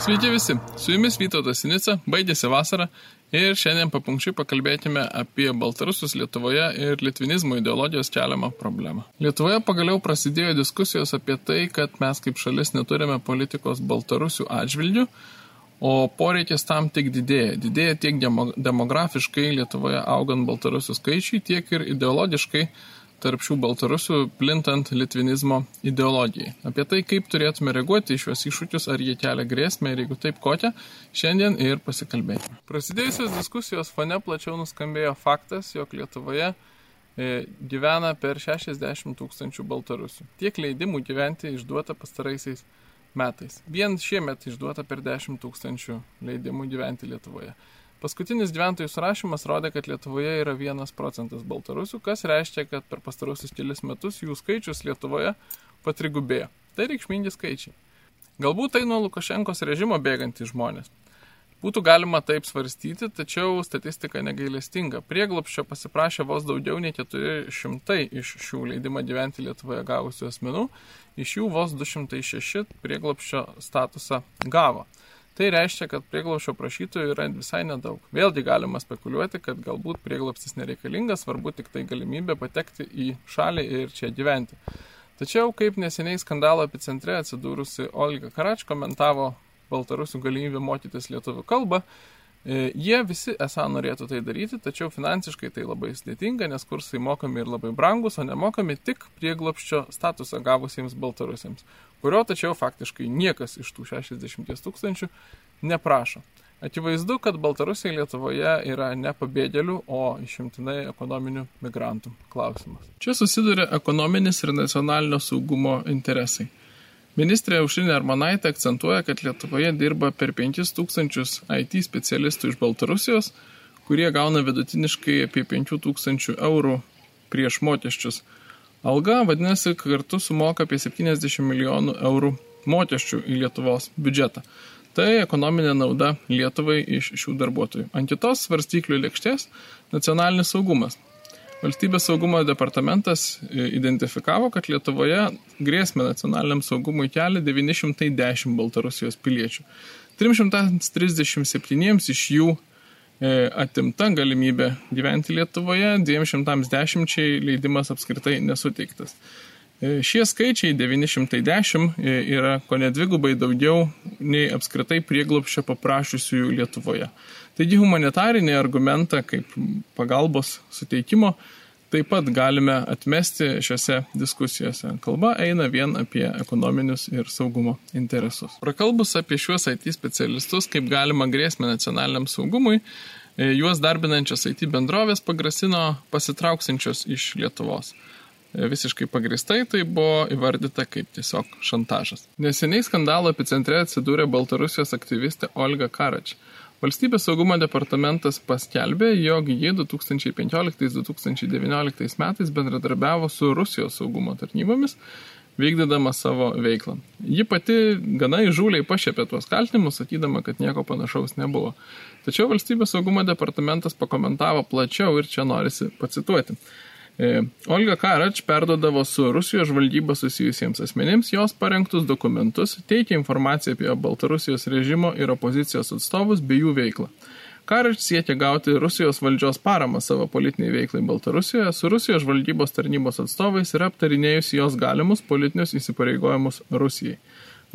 Sveiki visi, su jumis Vytautas Sinica, baigėsi vasara ir šiandien papunkčiui pakalbėkime apie Baltarusius Lietuvoje ir litvinizmo ideologijos keliamą problemą. Lietuvoje pagaliau prasidėjo diskusijos apie tai, kad mes kaip šalis neturime politikos Baltarusių atžvilgių, o poreikis tam tik didėja. Didėja tiek demografiškai Lietuvoje augant Baltarusių skaičiui, tiek ir ideologiškai tarp šių baltarusių plintant litvinizmo ideologijai. Apie tai, kaip turėtume reaguoti į šiuos iššūkius, ar jie kelia grėsmę ir jeigu taip kokią, šiandien ir pasikalbėkime. Prasidėjusios diskusijos fone plačiau nuskambėjo faktas, jog Lietuvoje e, gyvena per 60 tūkstančių baltarusių. Tiek leidimų gyventi išduota pastaraisiais metais. Vien šiemet išduota per 10 tūkstančių leidimų gyventi Lietuvoje. Paskutinis gyventojų surašymas rodė, kad Lietuvoje yra 1 procentas baltarusių, kas reiškia, kad per pastarusius kelius metus jų skaičius Lietuvoje patrigubėjo. Tai reikšmingi skaičiai. Galbūt tai nuo Lukašenkos režimo bėgantys žmonės. Būtų galima taip svarstyti, tačiau statistika negailestinga. Prieglopščio pasiprašė vos daugiau nei 400 iš šių leidimą gyventi Lietuvoje gavusių asmenų, iš jų vos 206 prieglopščio statusą gavo. Tai reiškia, kad prieglaušio prašytojų yra visai nedaug. Vėlgi galima spekuliuoti, kad galbūt prieglopstis nereikalingas, svarbu tik tai galimybė patekti į šalį ir čia gyventi. Tačiau, kaip neseniai skandalo epicentre atsidūrusi Olga Karač komentavo Baltarusių galimybę mokytis lietuvių kalbą, jie visi esą norėtų tai daryti, tačiau finansiškai tai labai sudėtinga, nes kursai mokami ir labai brangus, o nemokami tik prieglopščio statusą gavusiems baltarusiems, kurio tačiau faktiškai niekas iš tų 60 tūkstančių neprašo. Akivaizdu, kad Baltarusija Lietuvoje yra ne pabėgėlių, o išimtinai ekonominių migrantų klausimas. Čia susiduria ekonominis ir nacionalinio saugumo interesai. Ministrė Aušrinė Armanaitė akcentuoja, kad Lietuvoje dirba per 5000 IT specialistų iš Baltarusijos, kurie gauna vidutiniškai apie 5000 eurų prieš mokesčius. Alga, vadinasi, kartu sumoka apie 70 milijonų eurų mokesčių į Lietuvos biudžetą. Tai ekonominė nauda Lietuvai iš šių darbuotojų. Ant kitos svarstyklių lėkštės nacionalinis saugumas. Valstybės saugumo departamentas e, identifikavo, kad Lietuvoje grėsmę nacionaliniam saugumui kelia 910 Baltarusijos piliečių. 337 iš jų e, atimta galimybė gyventi Lietuvoje, 210 leidimas apskritai nesuteiktas. E, šie skaičiai 910 yra ko nedvigubai daugiau nei apskritai prieglopščio paprašysiųjų Lietuvoje. Taigi humanitarinį argumentą kaip pagalbos suteikimo taip pat galime atmesti šiose diskusijose. Kalba eina vien apie ekonominius ir saugumo interesus. Prakalbus apie šiuos IT specialistus, kaip galima grėsmę nacionaliniam saugumui, e, juos darbinančios IT bendrovės pagrasino pasitrauksinčios iš Lietuvos. E, visiškai pagristai tai buvo įvardyta kaip tiesiog šantažas. Neseniai skandalo epicentre atsidūrė Baltarusijos aktyvistė Olga Karač. Valstybės saugumo departamentas paskelbė, jog jie 2015-2019 metais bendradarbiavo su Rusijos saugumo tarnybomis, vykdydama savo veiklą. Ji pati gana įžūliai pašėpė tuos kaltinimus, sakydama, kad nieko panašaus nebuvo. Tačiau valstybės saugumo departamentas pakomentavo plačiau ir čia norisi pacituoti. E, Olga Karač perdodavo su Rusijos žvalgyba susijusiems asmenims jos parengtus dokumentus, teikia informaciją apie Baltarusijos režimo ir opozicijos atstovus bei jų veiklą. Karač siekia gauti Rusijos valdžios paramą savo politiniai veiklai Baltarusijoje su Rusijos žvalgybos tarnybos atstovais ir aptarinėjusi jos galimus politinius įsipareigojimus Rusijai.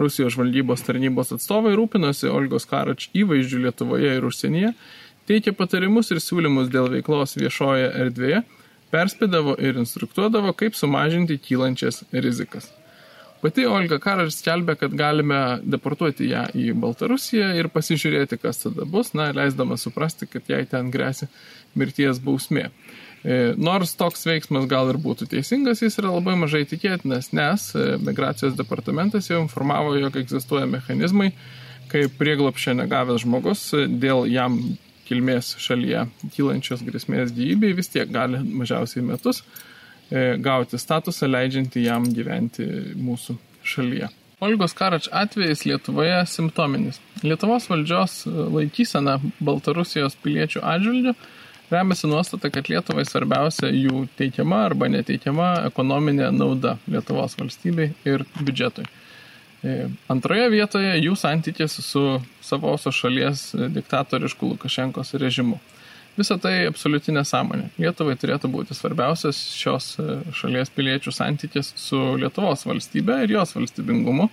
Rusijos žvalgybos tarnybos atstovai rūpinosi Olgos Karač įvaizdžių Lietuvoje ir užsienyje, teikia patarimus ir siūlymus dėl veiklos viešoje erdvėje perspėdavo ir instruktuodavo, kaip sumažinti kylančias rizikas. Pati Olga Karar skelbė, kad galime deportuoti ją į Baltarusiją ir pasižiūrėti, kas tada bus, na, leisdama suprasti, kad jai ten grėsia mirties bausmė. E, nors toks veiksmas gal ir būtų teisingas, jis yra labai mažai tikėtinas, nes e, migracijos departamentas jau informavo, jog egzistuoja mechanizmai, kai prieglopščia negavęs žmogus dėl jam kilmės šalyje kylančios grėsmės gyvybei vis tiek gali mažiausiai metus e, gauti statusą leidžiantį jam gyventi mūsų šalyje. Olgos Karač atvejais Lietuvoje simptominis. Lietuvos valdžios laikysena Baltarusijos piliečių atžvilgių remiasi nuostata, kad Lietuvai svarbiausia jų teikiama arba neteikiama ekonominė nauda Lietuvos valstybei ir biudžetui. E, antroje vietoje jų santykis su savosios šalies diktatorišku Lukašenkos režimu. Visą tai absoliuti nesąmonė. Lietuvai turėtų būti svarbiausias šios e, šalies piliečių santykis su Lietuvos valstybe ir jos valstybingumu,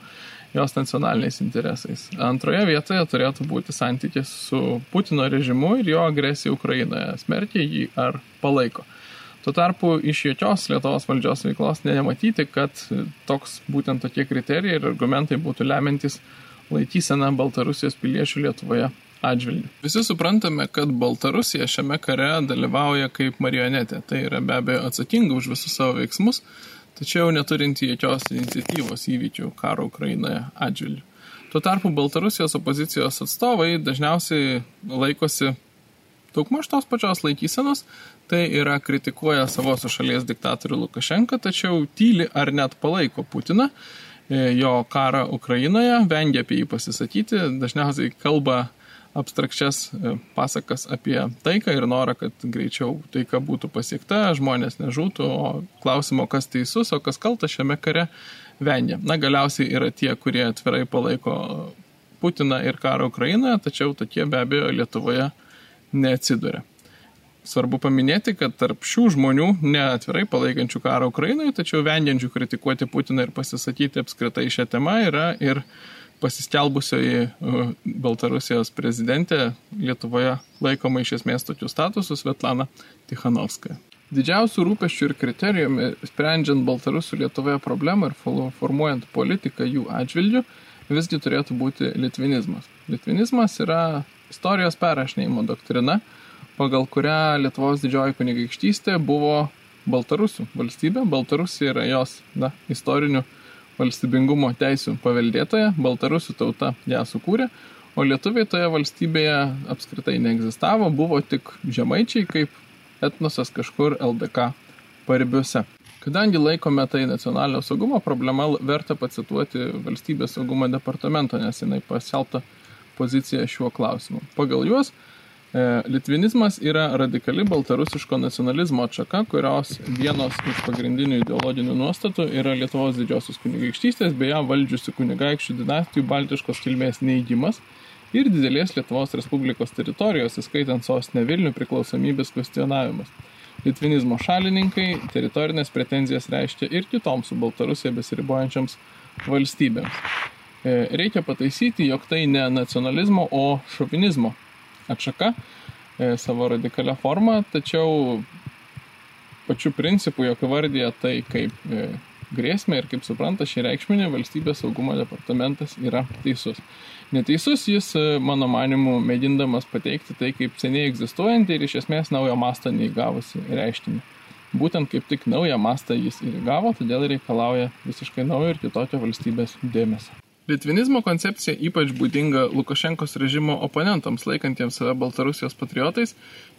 jos nacionaliniais interesais. Antroje vietoje turėtų būti santykis su Putino režimu ir jo agresija Ukrainoje, smerkia jį ar palaiko. Tuo tarpu iš jokios Lietuvos valdžios veiklos nematyti, kad toks būtent tokie kriterijai ir argumentai būtų lemiantis laikysena Baltarusijos piliečių Lietuvoje atžvilgių. Visi suprantame, kad Baltarusija šiame kare dalyvauja kaip marionetė. Tai yra be abejo atsakinga už visus savo veiksmus, tačiau neturinti jokios iniciatyvos įvykių karo Ukrainoje atžvilgių. Tuo tarpu Baltarusijos opozicijos atstovai dažniausiai laikosi daugmaž tos pačios laikysenos, tai yra kritikuoja savosios šalies diktatorių Lukašenką, tačiau tyli ar net palaiko Putiną, e, jo karą Ukrainoje, vengia apie jį pasisakyti, dažniausiai kalba abstrakčias e, pasakas apie taiką ir norą, kad greičiau taika būtų pasiekta, žmonės nežūtų, o klausimo, kas teisus, o kas kaltas šiame kare, vengia. Na, galiausiai yra tie, kurie atvirai palaiko Putiną ir karą Ukrainoje, tačiau tokie be abejo Lietuvoje neatsiduria. Svarbu paminėti, kad tarp šių žmonių, neatvirai palaikančių karą Ukrainoje, tačiau vengiančių kritikuoti Putiną ir pasisakyti apskritai šią temą, yra ir pasiskelbusioji uh, Baltarusijos prezidentė Lietuvoje laikoma iš esmės tokiu statusu Svetlana Tikhanovskaja. Didžiausių rūpeščių ir kriterijumi sprendžiant Baltarusių Lietuvoje problemą ir formuojant politiką jų atžvilgių visgi turėtų būti litvinizmas. Litvinizmas yra istorijos perrašinėjimo doktrina, pagal kurią Lietuvos didžioji kunigaikštystė buvo Baltarusių valstybė. Baltarusija yra jos na, istorinių valstybingumo teisų paveldėtoja, baltarusių tauta ją sukūrė, o lietuviai toje valstybėje apskritai neegzistavo, buvo tik žemaičiai kaip etnosas kažkur LDK paribiuose. Kadangi laikome tai nacionalinio saugumo problema, verta pacituoti valstybės saugumo departamento, nes jinai paskelbta pozicija šiuo klausimu. Pagal juos E, litvinizmas yra radikali baltarusiško nacionalizmo atšaka, kurios vienos iš pagrindinių ideologinių nuostatų yra Lietuvos didžiosios kunigaikštystės bei ją valdžiusių kunigaikščių dinastijų baltiškos kilmės neįgymas ir didelės Lietuvos Respublikos teritorijos, įskaitant sostinę Vilnių, priklausomybės kvestionavimas. Litvinizmo šalininkai teritorinės pretenzijas reiškia ir kitoms su Baltarusija besiribojančiams valstybėms. E, reikia pataisyti, jog tai ne nacionalizmo, o šovinizmo atšaka e, savo radikalią formą, tačiau pačiu principu, jog įvardyja tai kaip e, grėsmę ir kaip supranta šį reikšminį valstybės saugumo departamentas yra teisus. Neteisus jis, mano manimu, mėgindamas pateikti tai kaip seniai egzistuojantį ir iš esmės naujo masto neįgavusi reiškinį. Būtent kaip tik naują mastą jis ir įgavo, todėl reikalauja visiškai naujo ir kitokio valstybės dėmesio. Litvinizmo koncepcija ypač būdinga Lukašenkos režimo oponentams, laikantiems save Baltarusijos patriotais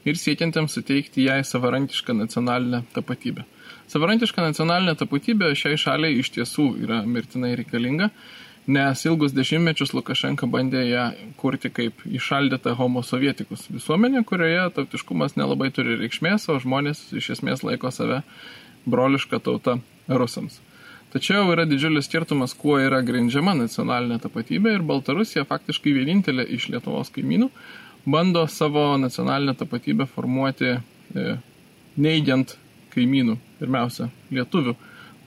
ir siekiantiems suteikti jai savarankišką nacionalinę tapatybę. Savarankiška nacionalinė tapatybė šiai šaliai iš tiesų yra mirtinai reikalinga, nes ilgus dešimtmečius Lukašenka bandė ją kurti kaip išaldytą homo sovietikus visuomenę, kurioje tautiškumas nelabai turi reikšmės, o žmonės iš esmės laiko save brolišką tautą rusams. Tačiau yra didžiulis skirtumas, kuo yra grindžiama nacionalinė tapatybė ir Baltarusija faktiškai vienintelė iš Lietuvos kaimynų bando savo nacionalinę tapatybę formuoti e, neigiant kaimynų, pirmiausia, lietuvių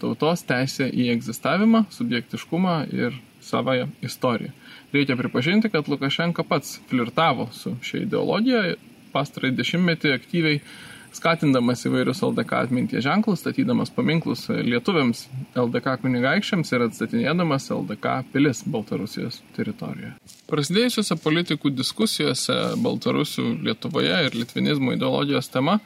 tautos teisę į egzistavimą, subjektiškumą ir savąją istoriją. Reikia pripažinti, kad Lukašenka pats flirtavo su šia ideologija, pastarai dešimtmetį aktyviai skatindamas įvairius LDK atminties ženklus, statydamas paminklus lietuviams LDK kunigaikščiams ir atstatinėdamas LDK pilis Baltarusijos teritorijoje. Prasidėjusiuose politikų diskusijose Baltarusių Lietuvoje ir litvinizmo ideologijos tema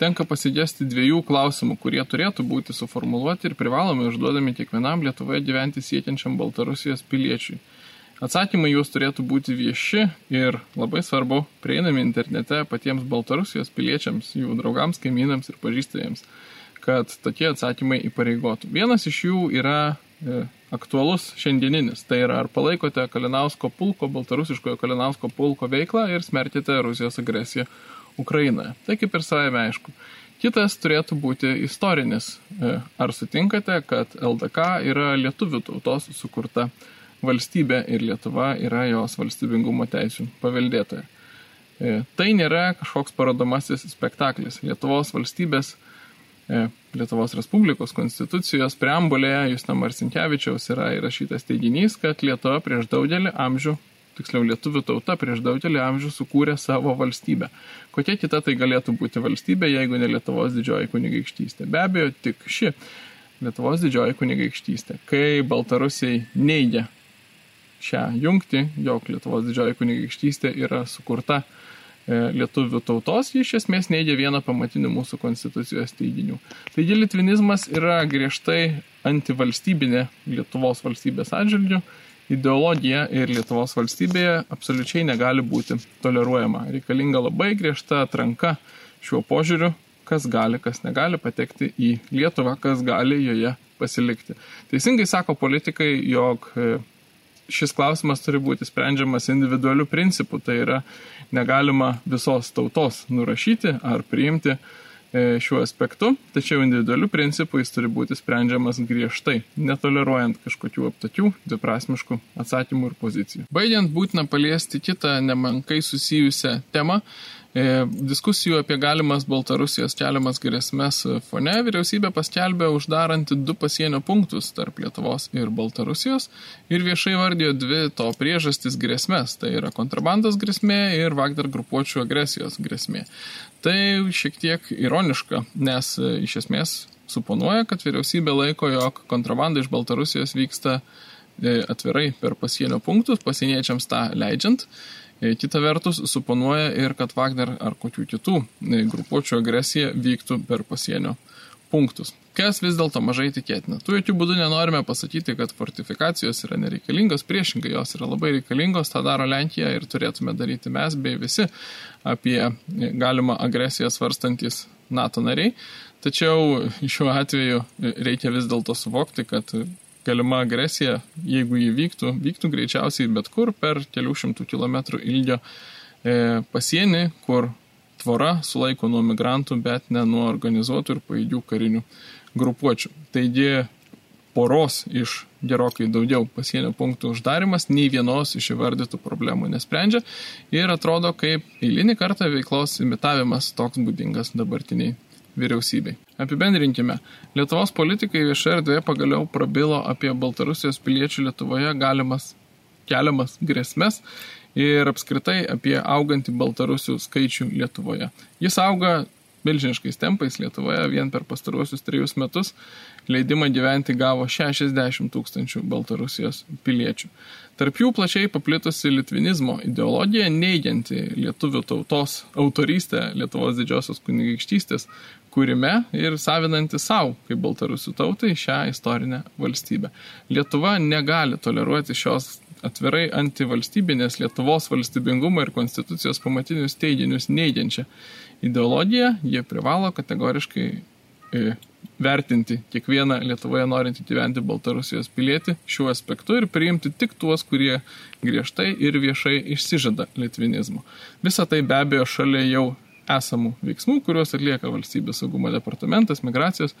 tenka pasigesti dviejų klausimų, kurie turėtų būti suformuluoti ir privalomi užduodami kiekvienam Lietuvoje gyventi siekiančiam Baltarusijos piliečiui Atsakymai jūs turėtų būti vieši ir labai svarbu prieinami internete patiems Baltarusijos piliečiams, jų draugams, kaimynams ir pažįstajams, kad tokie atsakymai įpareigotų. Vienas iš jų yra e, aktualus šiandieninis, tai yra ar palaikote Kalinausko pulko, Baltarusiškojo Kalinausko pulko veiklą ir smerkite Rusijos agresiją Ukrainoje. Tai kaip ir savame aišku. Kitas turėtų būti istorinis. E, ar sutinkate, kad LDK yra lietuvių tautos sukurta valstybė ir Lietuva yra jos valstybingumo teisų paveldėtoja? E, tai nėra kažkoks parodomasis spektaklis. Lietuvos valstybės E, Lietuvos Respublikos konstitucijos preambulėje Justino Marcinkievičiaus yra įrašytas teiginys, kad Lietuva prieš daugelį amžių, tiksliau lietuvių tauta prieš daugelį amžių sukūrė savo valstybę. Kokia kita tai galėtų būti valstybė, jeigu ne Lietuvos didžioji kunigaikštystė? Be abejo, tik ši Lietuvos didžioji kunigaikštystė. Kai Baltarusiai neigia šią jungtį, jog Lietuvos didžioji kunigaikštystė yra sukurta E, lietuvių tautos, jis iš esmės neigia vieną pamatinių mūsų konstitucijos teiginių. Taigi litvinizmas yra griežtai antivalstybinė Lietuvos valstybės atžvilgių, ideologija ir Lietuvos valstybėje absoliučiai negali būti toleruojama. Reikalinga labai griežta atranka šiuo požiūriu, kas gali, kas negali patekti į Lietuvą, kas gali joje pasilikti. Teisingai sako politikai, jog e, šis klausimas turi būti sprendžiamas individualių principų, tai yra negalima visos tautos nurašyti ar priimti e, šiuo aspektu, tačiau individualių principų jis turi būti sprendžiamas griežtai, netoleruojant kažkokių aptakių, dviprasmiškų atsakymų ir pozicijų. Baigiant būtina paliesti kitą nemankai susijusią temą, diskusijų apie galimas Baltarusijos keliamas grėsmės fone vyriausybė paskelbė uždaranti du pasienio punktus tarp Lietuvos ir Baltarusijos ir viešai vardėjo dvi to priežastis grėsmės. Tai yra kontrabandos grėsmė ir Vagdar grupuočių agresijos grėsmė. Tai šiek tiek ironiška, nes e, iš esmės suponuoja, kad vyriausybė laiko, jog kontrabanda iš Baltarusijos vyksta e, atvirai per pasienio punktus, pasieniečiams tą leidžiant. E, kita vertus, suponuoja ir, kad Wagner ar kokių kitų e, grupuočių agresija vyktų per pasienio punktus. Kas vis dėlto mažai tikėtina. Tu jokių būdų nenorime pasakyti, kad fortifikacijos yra nereikalingos, priešingai jos yra labai reikalingos, tą daro Lenkija ir turėtume daryti mes bei visi apie galimą agresiją svarstantis NATO nariai. Tačiau šiuo atveju reikia vis dėlto suvokti, kad galima agresija, jeigu jį vyktų, vyktų greičiausiai bet kur per kelių šimtų kilometrų ilgio e, pasienį, kur tvora sulaiko nuo migrantų, bet ne nuo organizuotų ir paėgių karinių grupuočių. Taigi poros iš gerokai daugiau pasienio punktų uždarimas nei vienos iš įvardytų problemų nesprendžia ir atrodo kaip eilinį kartą veiklos imitavimas toks būdingas dabartiniai vyriausybei. Apibendrinkime. Lietuvos politikai viešoje erdvėje pagaliau prabilo apie Baltarusijos piliečių Lietuvoje galimas keliamas grėsmės ir apskritai apie augantį Baltarusių skaičių Lietuvoje. Jis auga milžiniškais tempais Lietuvoje vien per pastaruosius trejus metus leidimą gyventi gavo 60 tūkstančių Baltarusijos piliečių. Tarp jų plačiai paplitusi litvinizmo ideologija, neigianti lietuvių tautos autorystę Lietuvos didžiosios kunigaikštystės kūrime ir savinanti savo, kaip baltarusių tautai, šią istorinę valstybę. Lietuva negali toleruoti šios atvirai antivalstybinės Lietuvos valstybingumo ir konstitucijos pamatinius teiginius neigiančią ideologiją, jie privalo kategoriškai e, vertinti kiekvieną Lietuvoje norintį gyventi Baltarusijos pilietį šiuo aspektu ir priimti tik tuos, kurie griežtai ir viešai išsižada litvinizmo. Visą tai be abejo šalia jau esamų veiksmų, kuriuos atlieka valstybės saugumo departamentas, migracijos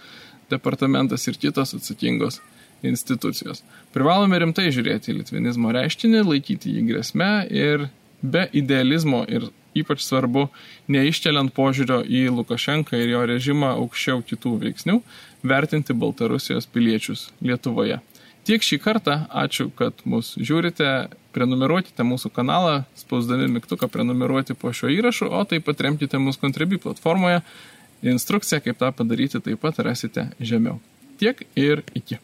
departamentas ir kitos atsakingos institucijos. Privalome rimtai žiūrėti į litvinizmo reiškinį, laikyti jį grėsme ir be idealizmo ir ypač svarbu, neiškeliant požiūrio į Lukašenką ir jo režimą aukščiau kitų veiksnių, vertinti Baltarusijos piliečius Lietuvoje. Tiek šį kartą, ačiū, kad mus žiūrite, prenumeruokite mūsų kanalą, spausdami mygtuką prenumeruoti po šio įrašu, o taip pat remkite mus Contribui platformoje. Instrukciją, kaip tą padaryti, taip pat rasite žemiau. Tiek ir iki.